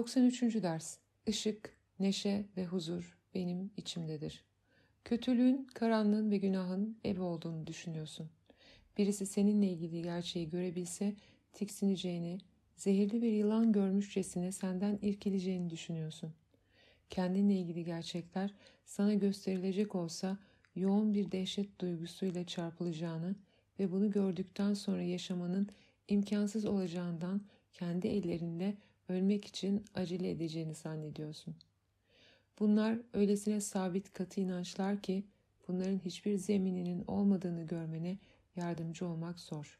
93. Ders Işık, neşe ve huzur benim içimdedir. Kötülüğün, karanlığın ve günahın ebe olduğunu düşünüyorsun. Birisi seninle ilgili gerçeği görebilse tiksineceğini, zehirli bir yılan görmüşçesine senden irkileceğini düşünüyorsun. Kendinle ilgili gerçekler sana gösterilecek olsa yoğun bir dehşet duygusuyla çarpılacağını ve bunu gördükten sonra yaşamanın imkansız olacağından kendi ellerinde ölmek için acele edeceğini zannediyorsun. Bunlar öylesine sabit katı inançlar ki bunların hiçbir zemininin olmadığını görmene yardımcı olmak zor.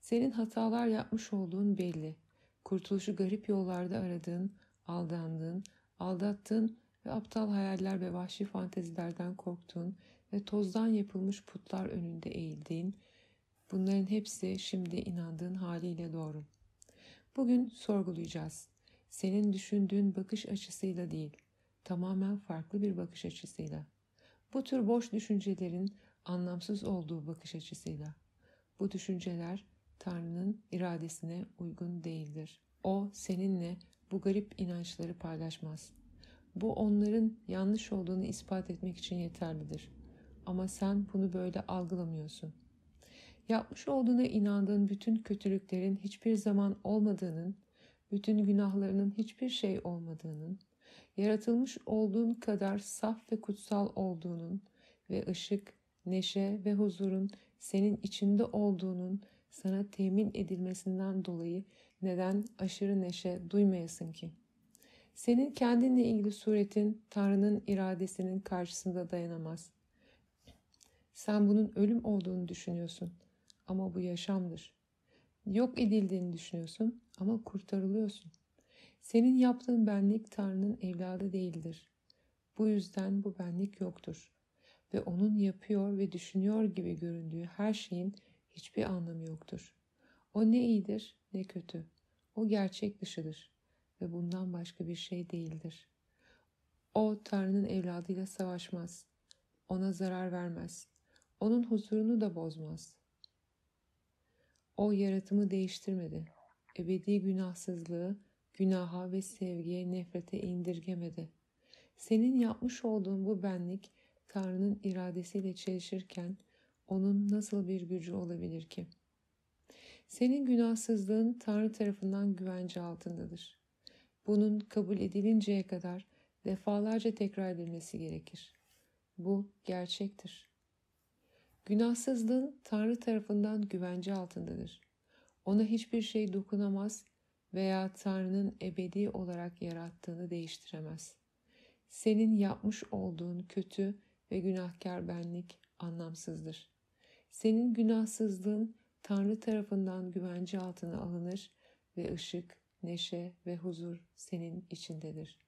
Senin hatalar yapmış olduğun belli. Kurtuluşu garip yollarda aradığın, aldandığın, aldattığın ve aptal hayaller ve vahşi fantezilerden korktuğun ve tozdan yapılmış putlar önünde eğildiğin, bunların hepsi şimdi inandığın haliyle doğru. Bugün sorgulayacağız. Senin düşündüğün bakış açısıyla değil, tamamen farklı bir bakış açısıyla. Bu tür boş düşüncelerin anlamsız olduğu bakış açısıyla. Bu düşünceler Tanrı'nın iradesine uygun değildir. O seninle bu garip inançları paylaşmaz. Bu onların yanlış olduğunu ispat etmek için yeterlidir. Ama sen bunu böyle algılamıyorsun. Yapmış olduğuna inandığın bütün kötülüklerin hiçbir zaman olmadığının, bütün günahlarının hiçbir şey olmadığının, yaratılmış olduğun kadar saf ve kutsal olduğunun ve ışık, neşe ve huzurun senin içinde olduğunun sana temin edilmesinden dolayı neden aşırı neşe duymayasın ki? Senin kendinle ilgili suretin Tanrı'nın iradesinin karşısında dayanamaz. Sen bunun ölüm olduğunu düşünüyorsun ama bu yaşamdır. Yok edildiğini düşünüyorsun ama kurtarılıyorsun. Senin yaptığın benlik Tanrı'nın evladı değildir. Bu yüzden bu benlik yoktur. Ve onun yapıyor ve düşünüyor gibi göründüğü her şeyin hiçbir anlamı yoktur. O ne iyidir ne kötü. O gerçek dışıdır ve bundan başka bir şey değildir. O Tanrı'nın evladıyla savaşmaz. Ona zarar vermez. Onun huzurunu da bozmaz. O yaratımı değiştirmedi. Ebedi günahsızlığı günaha ve sevgiye, nefrete indirgemedi. Senin yapmış olduğun bu benlik Tanrı'nın iradesiyle çelişirken onun nasıl bir gücü olabilir ki? Senin günahsızlığın Tanrı tarafından güvence altındadır. Bunun kabul edilinceye kadar defalarca tekrar edilmesi gerekir. Bu gerçektir. Günahsızlığın Tanrı tarafından güvence altındadır. Ona hiçbir şey dokunamaz veya Tanrı'nın ebedi olarak yarattığını değiştiremez. Senin yapmış olduğun kötü ve günahkar benlik anlamsızdır. Senin günahsızlığın Tanrı tarafından güvence altına alınır ve ışık, neşe ve huzur senin içindedir.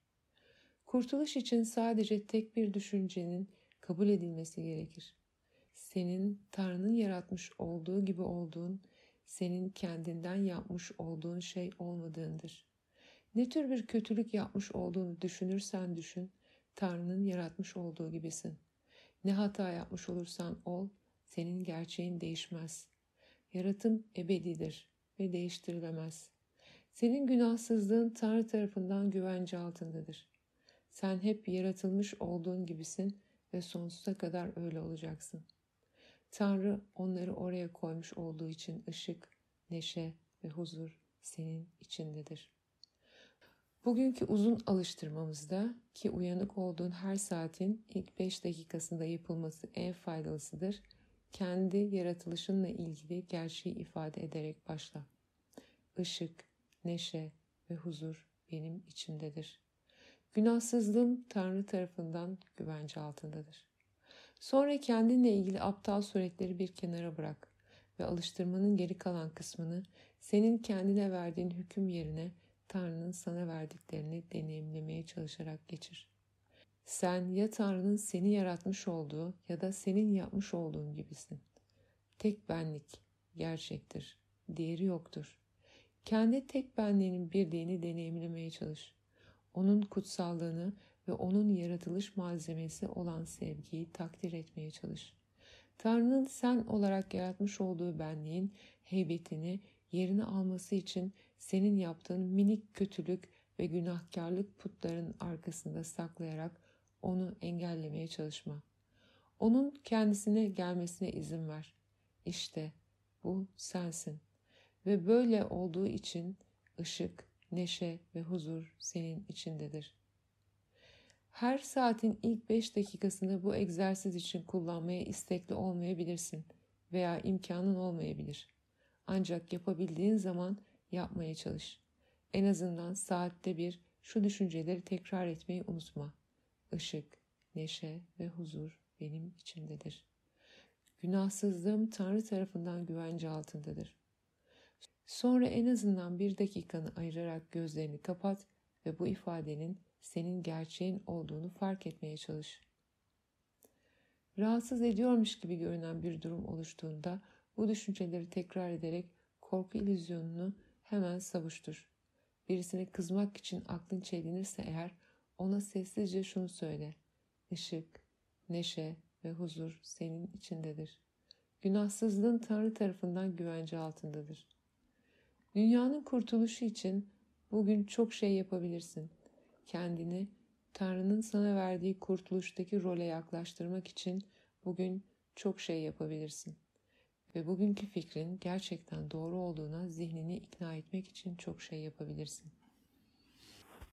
Kurtuluş için sadece tek bir düşüncenin kabul edilmesi gerekir. Senin Tanrı'nın yaratmış olduğu gibi olduğun, senin kendinden yapmış olduğun şey olmadığındır. Ne tür bir kötülük yapmış olduğunu düşünürsen düşün, Tanrı'nın yaratmış olduğu gibisin. Ne hata yapmış olursan ol, senin gerçeğin değişmez. Yaratım ebedidir ve değiştirilemez. Senin günahsızlığın Tanrı tarafından güvence altındadır. Sen hep yaratılmış olduğun gibisin ve sonsuza kadar öyle olacaksın. Tanrı onları oraya koymuş olduğu için ışık, neşe ve huzur senin içindedir. Bugünkü uzun alıştırmamızda ki uyanık olduğun her saatin ilk 5 dakikasında yapılması en faydalısıdır kendi yaratılışınla ilgili gerçeği ifade ederek başla. Işık, neşe ve huzur benim içimdedir. Günahsızlığım Tanrı tarafından güvence altındadır. Sonra kendinle ilgili aptal suretleri bir kenara bırak ve alıştırmanın geri kalan kısmını senin kendine verdiğin hüküm yerine Tanrı'nın sana verdiklerini deneyimlemeye çalışarak geçir. Sen ya Tanrı'nın seni yaratmış olduğu ya da senin yapmış olduğun gibisin. Tek benlik gerçektir. Diğeri yoktur. Kendi tek benliğinin birliğini deneyimlemeye çalış. Onun kutsallığını ve onun yaratılış malzemesi olan sevgiyi takdir etmeye çalış. Tanrı'nın sen olarak yaratmış olduğu benliğin heybetini yerine alması için senin yaptığın minik kötülük ve günahkarlık putların arkasında saklayarak onu engellemeye çalışma. Onun kendisine gelmesine izin ver. İşte bu sensin. Ve böyle olduğu için ışık, neşe ve huzur senin içindedir. Her saatin ilk beş dakikasını bu egzersiz için kullanmaya istekli olmayabilirsin veya imkanın olmayabilir. Ancak yapabildiğin zaman yapmaya çalış. En azından saatte bir şu düşünceleri tekrar etmeyi unutma. Işık, neşe ve huzur benim içimdedir. Günahsızlığım Tanrı tarafından güvence altındadır. Sonra en azından bir dakikanı ayırarak gözlerini kapat ve bu ifadenin senin gerçeğin olduğunu fark etmeye çalış. Rahatsız ediyormuş gibi görünen bir durum oluştuğunda bu düşünceleri tekrar ederek korku illüzyonunu hemen savuştur. Birisine kızmak için aklın çelinirse eğer ona sessizce şunu söyle. Işık, neşe ve huzur senin içindedir. Günahsızlığın Tanrı tarafından güvence altındadır. Dünyanın kurtuluşu için bugün çok şey yapabilirsin. Kendini Tanrı'nın sana verdiği kurtuluştaki role yaklaştırmak için bugün çok şey yapabilirsin. Ve bugünkü fikrin gerçekten doğru olduğuna zihnini ikna etmek için çok şey yapabilirsin.